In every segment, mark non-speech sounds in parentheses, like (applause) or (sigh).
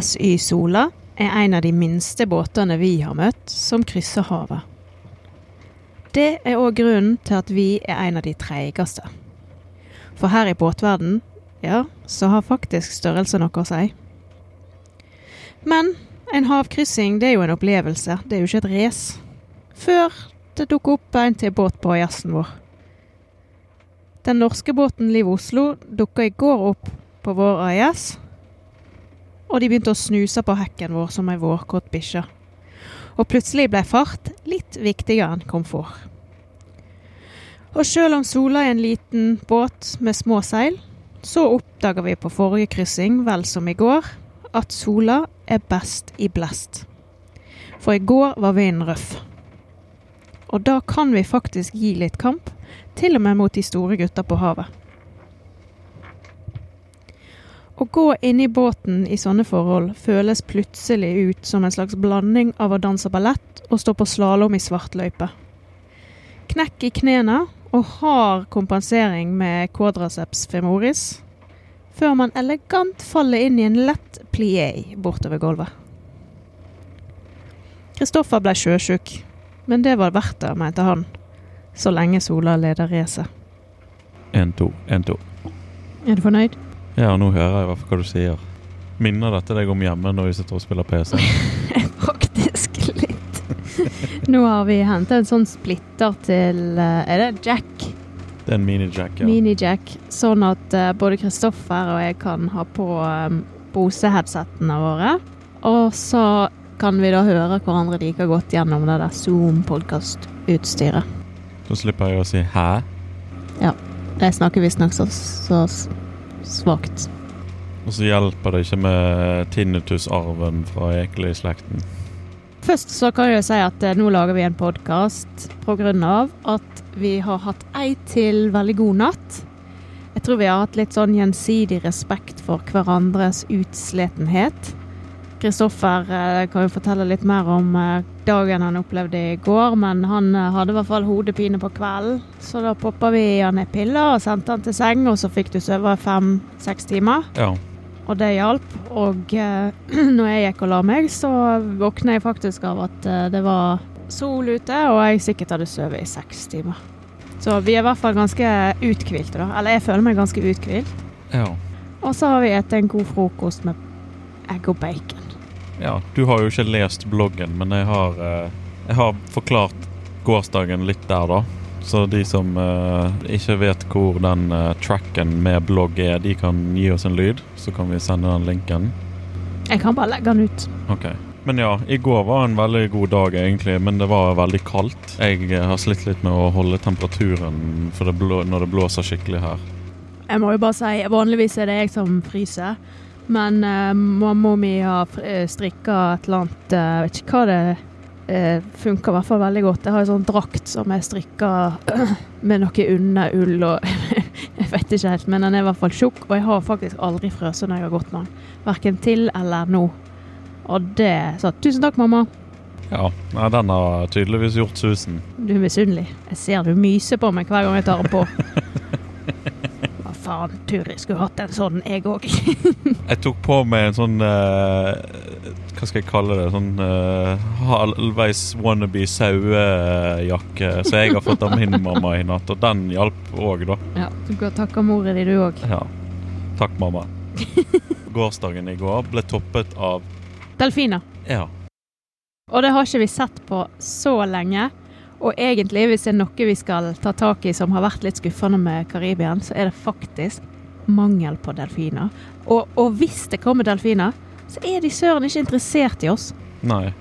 SY Sola er en av de minste båtene vi har møtt som krysser havet. Det er òg grunnen til at vi er en av de treigeste. For her i båtverden, ja, så har faktisk størrelse noe å si. Men en havkryssing det er jo en opplevelse, det er jo ikke et race. Før det dukker opp en til båt på jazzen vår. Den norske båten Liv Oslo dukka i går opp på vår AIS, og de begynte å snuse på hekken vår som ei vårkåt bikkje. Og plutselig ble fart litt viktigere enn komfort. Og sjøl om Sola er en liten båt med små seil, så oppdaga vi på forrige kryssing, vel som i går, at Sola er best i blest. For i går var vinden røff. Og da kan vi faktisk gi litt kamp, til og med mot de store gutta på havet. Å gå inn i båten i sånne forhold føles plutselig ut som en slags blanding av å danse ballett og stå på slalåm i svartløype. Knekk i knærne og hard kompensering med quadraceps femoris, før man elegant faller inn i en lett plié bortover gulvet. Kristoffer ble sjøsjuk, men det var verdt det, mente han, så lenge Sola leder racet. Én, to, én, to. Er du fornøyd? Ja, nå hører jeg i hvert fall hva du sier. Minner dette deg om hjemme når vi sitter og spiller PC? (laughs) Faktisk litt. Nå har vi henta en sånn splitter til eh, Er det Jack? Det er en mini-jack, ja. Mini-Jack. Sånn at eh, både Kristoffer og jeg kan ha på um, Bose-headsettene våre. Og så kan vi da høre hverandre like godt gjennom det der Zoom-podkastutstyret. Så slipper jeg å si 'hæ'. Ja. Jeg snakker visstnok så, så svakt. Og så hjelper det ikke med tinnitusarven fra Ekeli-slekten. Først så kan jeg si at eh, nå lager vi en podkast av at vi har hatt ei til veldig god natt. Jeg tror vi har hatt litt sånn gjensidig respekt for hverandres utsletenhet. Kristoffer eh, kan jo fortelle litt mer om eh, dagen han opplevde i går, men han eh, hadde i hvert fall hodepine på kvelden. Så da poppa vi i han ei pille og sendte han til seng, og så fikk du sove fem-seks timer. Ja. Og det hjalp. Og eh, (clears throat) når jeg gikk og la meg, så våkna jeg faktisk av at eh, det var sol ute, og jeg sikkert hadde sovet i seks timer. Så vi er i hvert fall ganske uthvilte, da. Eller jeg føler meg ganske uthvilt. ja. Og så har vi spist en god frokost med egg og bacon. Ja, du har jo ikke lest bloggen, men jeg har, eh, jeg har forklart gårsdagen litt der, da. Så de som eh, ikke vet hvor den eh, tracken med blogg er, de kan gi oss en lyd. Så kan vi sende den linken. Jeg kan bare legge den ut. Ok. Men ja, i går var en veldig god dag egentlig, men det var veldig kaldt. Jeg har slitt litt med å holde temperaturen det blå, når det blåser skikkelig her. Jeg må jo bare si, vanligvis er det jeg som fryser. Men uh, mamma mi har uh, strikka et eller annet eh, Jeg vet ikke hva det uh, funker i hvert fall veldig godt. Jeg har en sånn drakt som er strikka (clears throat) med noe underull og (laughs) Jeg vet ikke helt, men den er i hvert fall tjukk. Og jeg har faktisk aldri frøst når jeg har gått med den. Verken til eller nå. Og det sa tusen takk, mamma. Ja, den har tydeligvis gjort susen. Du er misunnelig. Jeg ser du myser på meg hver gang jeg tar den på. (laughs) Faen, Turi skulle hatt en sånn, jeg òg. (laughs) Jeg tok på meg en sånn uh, Hva skal jeg kalle det? Sånn uh, halvveis wannabe sauejakke som jeg har fått av min mamma i natt. Og den hjalp òg, da. Ja, du kan takke mora di, du òg. Ja. Takk, mamma. (laughs) Gårsdagen i går ble toppet av Delfiner. Ja. Og det har ikke vi sett på så lenge. Og egentlig, hvis det er noe vi skal ta tak i som har vært litt skuffende med Karibien, så er det faktisk mangel på delfiner. Og, og hvis det kommer delfiner, så er de søren ikke interessert i oss. Nei.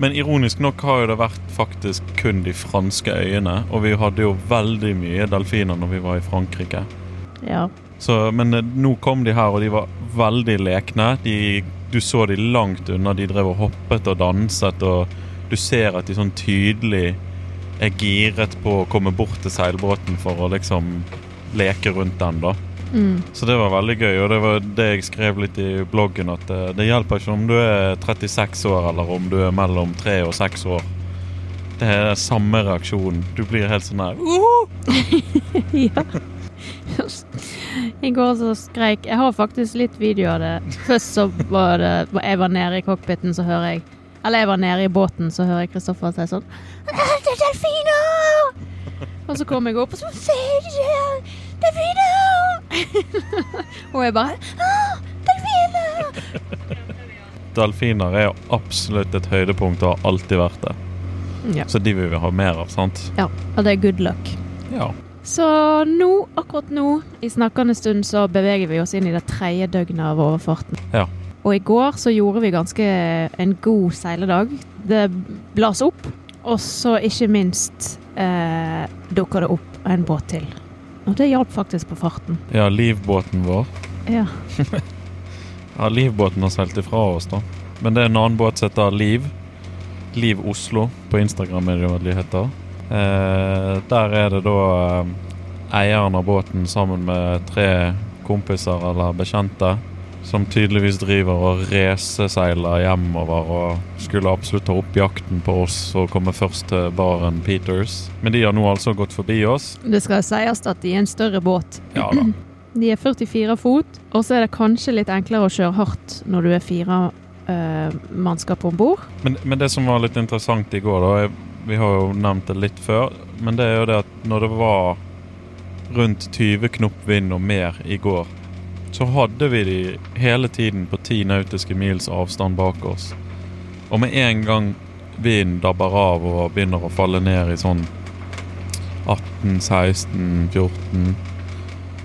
Men ironisk nok har jo det vært faktisk kun de franske øyene. Og vi hadde jo veldig mye delfiner når vi var i Frankrike. Ja. Så, men eh, nå kom de her, og de var veldig lekne. De, du så de langt unna. De drev og hoppet og danset, og du ser at de sånn tydelig er giret på å komme bort til seilbåten for å liksom leke rundt den, da. Mm. Så det var veldig gøy, og det var det jeg skrev litt i bloggen, at det, det hjelper ikke om du er 36 år, eller om du er mellom 3 og 6 år. Det er samme reaksjon. Du blir helt sånn her (laughs) ja. I går så skreik Jeg har faktisk litt video av det. Først så var det Jeg var nede i cockpiten, så hører jeg Eller jeg var nede i båten, så hører jeg Kristoffer si sånn «Ah, Det er delfiner! Og så kom jeg opp, og så ser er delfiner! og jeg bare «Ah, delfiner! Delfiner er jo absolutt et høydepunkt og har alltid vært det. Ja. Så de vil vi ha mer av, sant? ja. Og det er good luck. Ja. Så nå, akkurat nå, i snakkende stund, så beveger vi oss inn i det tredje døgnet av overfarten. Ja. Og i går så gjorde vi ganske en god seiledag. Det blas opp, og så ikke minst eh, dukker det opp en båt til. Og det hjalp faktisk på farten. Ja, livbåten vår. Ja. (laughs) Ja, livbåten har seilt ifra oss, da. Men det er en annen båt som heter Liv. Liv Oslo på Instagram er det jo de heter. Eh, der er det da eh, eieren av båten sammen med tre kompiser eller bekjente som tydeligvis driver og racerseiler hjemover og skulle absolutt ta opp jakten på oss og komme først til baren Peters. Men de har nå altså gått forbi oss. Det skal sies at de er en større båt. Ja da. (clears throat) De er 44 fot, og så er det kanskje litt enklere å kjøre hardt når du er fire eh, mannskap om bord. Men, men det som var litt interessant i går, da jeg, Vi har jo nevnt det litt før, men det er jo det at når det var rundt 20 knop vind og mer i går, så hadde vi de hele tiden på ti nautiske mils avstand bak oss. Og med en gang vinden dabber av og begynner å falle ned i sånn 18, 16, 14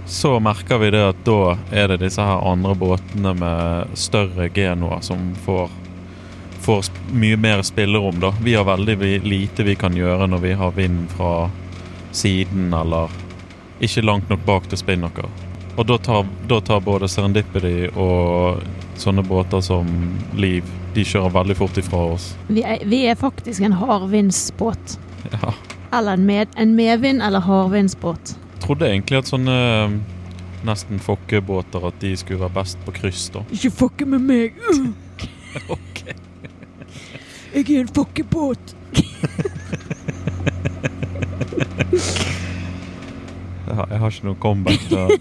så merker vi det at da er det disse her andre båtene med større genoer som får, får mye mer spillerom, da. Vi har veldig lite vi kan gjøre når vi har vind fra siden eller ikke langt nok bak til spinnaker. Og da tar, da tar både Serendipity og sånne båter som Liv De kjører veldig fort ifra oss. Vi er, vi er faktisk en hardvindsbåt. Ja. Eller en, med, en medvind- eller hardvindsbåt. Trodde egentlig at sånne eh, nesten fokkebåter at de skulle være best på kryss, da. Ikke fokke med meg! (laughs) Ok. Jeg er en fokkebåt! (laughs) Ja, jeg har ikke noe comeback der.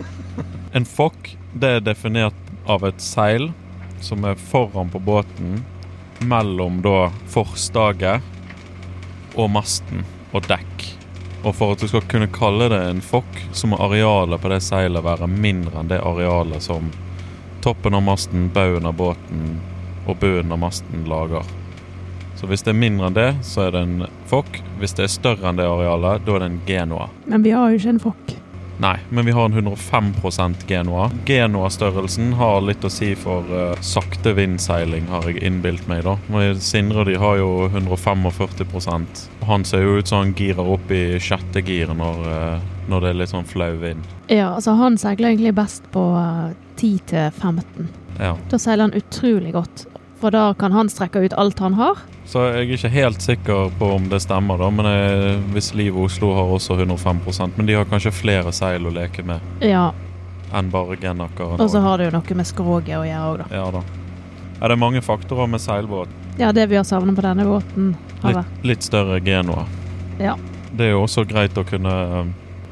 (laughs) en fokk, det er definert av et seil som er foran på båten, mellom da forstaget og masten og dekk. Og for at du skal kunne kalle det en fokk, så må arealet på det seilet være mindre enn det arealet som toppen av masten, baugen av båten og bunnen av masten lager. Så hvis det er mindre enn det, så er det en fokk. Hvis det er større enn det arealet, da er det en genoa. Men vi har jo ikke en fokk. Nei, men vi har en 105% genoa. Genoa-størrelsen har litt å si for uh, sakte vindseiling, har jeg innbilt meg. da. Men Sindre de har jo 145% Han ser jo ut som han girer opp i sjette gir når, uh, når det er litt sånn flau vind. Ja, altså han seiler egentlig best på uh, 10 til 15. Ja. Da seiler han utrolig godt. For da kan han strekke ut alt han har. Så jeg er ikke helt sikker på om det stemmer, da. Men jeg, hvis Liv Oslo har også 105 Men de har kanskje flere seil å leke med Ja, enn bare Genaker. Og så har det jo noe med skroget å gjøre òg, da. Ja da. Er det mange faktorer med seilbåt. Ja, det vi har savnet på denne båten, har Litt, litt større Genoa. Ja. Det er jo også greit å kunne,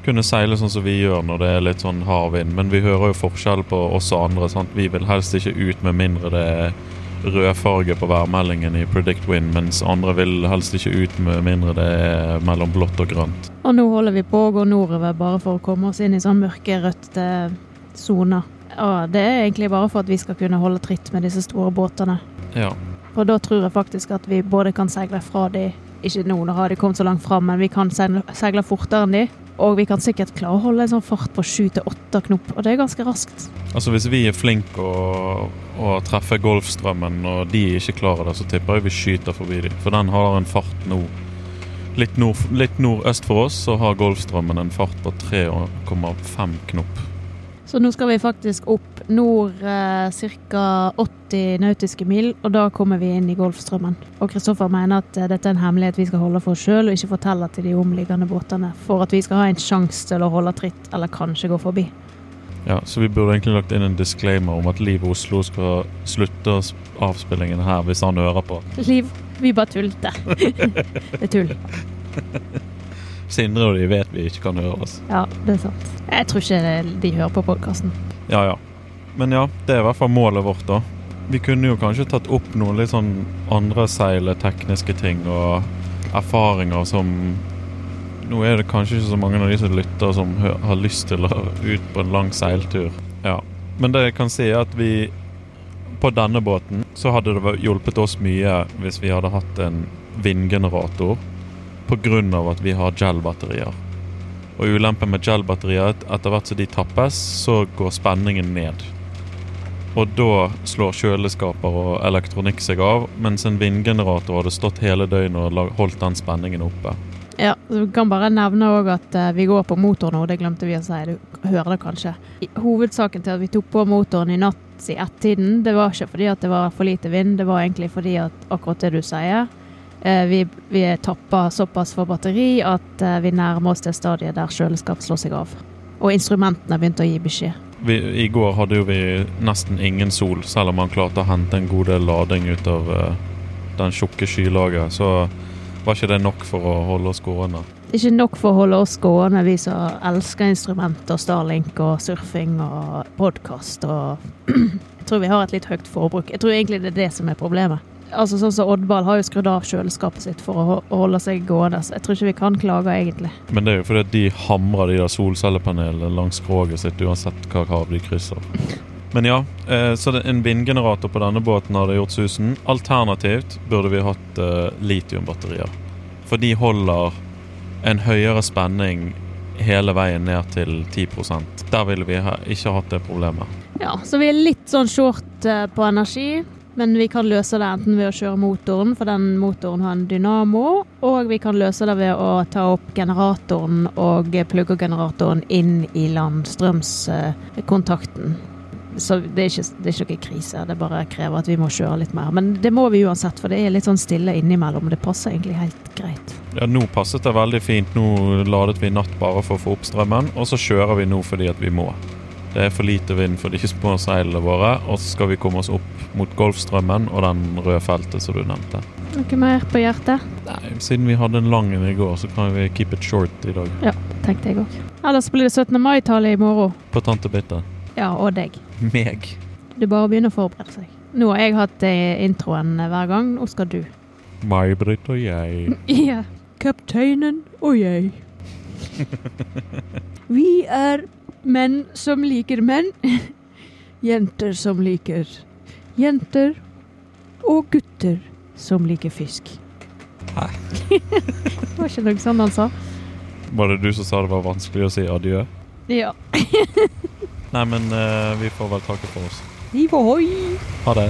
kunne seile sånn som vi gjør når det er litt sånn hard vind, men vi hører jo forskjell på oss og andre. Sant? Vi vil helst ikke ut med mindre det er rødfarge på værmeldingen i Predict Wind, mens andre vil helst ikke ut med mindre det er mellom blått og grønt. Og nå holder vi på å gå nordover bare for å komme oss inn i sånn mørkerødte soner. Og det er egentlig bare for at vi skal kunne holde tritt med disse store båtene. Ja. For da tror jeg faktisk at vi både kan seile fra de Ikke nå, nå har de kommet så langt fram, men vi kan seile fortere enn de. Og vi kan sikkert klare å holde en sånn fart på sju til åtte knop, og det er ganske raskt. Altså Hvis vi er flinke å, å treffe Golfstrømmen, og de ikke klarer det, så tipper jeg vi skyter forbi dem. For den har en fart nå Litt, nord, litt nordøst for oss så har Golfstrømmen en fart på 3,5 knop. Så nå skal vi faktisk opp nord eh, ca. 80 nautiske mil, og da kommer vi inn i Golfstrømmen. Og Kristoffer mener at eh, dette er en hemmelighet vi skal holde for oss sjøl, og ikke fortelle til de omliggende båtene, for at vi skal ha en sjanse til å holde tritt, eller kanskje gå forbi. Ja, Så vi burde egentlig lagt inn en disclaimer om at Liv Oslo skal slutte avspillingen her hvis han hører på. Liv, vi bare tulte. (laughs) det er tull. Sindre og de vet vi ikke kan høre oss. Ja, det er sant. Jeg tror ikke de hører på podkasten. Ja, ja. Men ja, det er i hvert fall målet vårt, da. Vi kunne jo kanskje tatt opp noen litt sånn andre seiletekniske ting og erfaringer som Nå er det kanskje ikke så mange av de som lytter som har lyst til å ut på en lang seiltur. Ja. Men det jeg kan si, er at vi på denne båten så hadde det hjulpet oss mye hvis vi hadde hatt en vindgenerator av at vi har gel-batterier. Og ulempen med gel-batterier er at etter hvert som de tappes, så går spenningen ned. Og da slår kjøleskaper og elektronikk seg av, mens en vindgenerator hadde stått hele døgnet og holdt den spenningen oppe. Ja, så Vi kan bare nevne også at eh, vi går på motor nå, det glemte vi å si. Du hører det kanskje. Hovedsaken til at vi tok på motoren i natt i ett-tiden, det var ikke fordi at det var for lite vind, det var egentlig fordi at akkurat det du sier. eh, Vi, vi tapper såpass for batteri at eh, vi nærmer oss det stadiet der kjøleskap slår seg av. Og instrumentene begynte å gi beskjed. Vi, I går hadde jo vi nesten ingen sol, selv om man klarte å hente en god del lading ut av uh, den tjukke skylaget. Så var ikke det nok for å holde oss gående. Ikke nok for å holde oss gående, vi som elsker instrumenter, Starlink og surfing og podkast og (clears throat) Jeg tror vi har et litt høyt forbruk. Jeg tror egentlig det er det som er problemet. Altså sånn som Oddball har jo skrudd av kjøleskapet sitt for å holde seg gående, så jeg tror ikke vi kan klage, egentlig. Men det er jo fordi de hamrer de der solcellepanelene langs skroget sitt uansett hva hav de krysser. Men ja, eh, så en vindgenerator på denne båten hadde gjort susen. Alternativt burde vi hatt eh, litiumbatterier. For de holder en høyere spenning hele veien ned til 10% Der ville vi ha, ikke hatt det problemet. Ja, så vi er litt sånn short eh, på energi, men vi kan løse det enten ved å kjøre motoren, for den motoren har en dynamo, og vi kan løse det ved å ta opp generatoren og plugge generatoren inn i landstrømskontakten. Så det er, ikke, det er ikke noe krise, det bare krever at vi må kjøre litt mer. Men det må vi uansett, for det er litt sånn stille innimellom. Det passer egentlig helt greit. Ja, Nå passet det veldig fint. Nå ladet vi i natt bare for å få opp strømmen, og så kjører vi nå fordi at vi må. Det er for lite vind for de små seilene våre, og så skal vi komme oss opp mot Golfstrømmen og den røde feltet som du nevnte. Noe mer på hjertet? Nei, Siden vi hadde en lang en i går, så kan vi keep it short i dag. Ja, Tenkte jeg òg. Ellers blir det 17. mai-tale i morgen. På Tante Bitte. Ja, og deg. Meg. Det er bare å begynne å forberede seg. Nå har jeg hatt eh, introen hver gang, nå skal du. May-Britt og jeg. (laughs) Ja. Kapteinen og jeg. (laughs) Vi er menn som liker menn. (laughs) Jenter som liker jenter. Og gutter som liker fisk. Hæ? (laughs) det var ikke noe sånn han sa. Var det du som sa det var vanskelig å si adjø? Ja. (laughs) Nei, men uh, vi får vel takke for oss. Vi får hoi Ha det.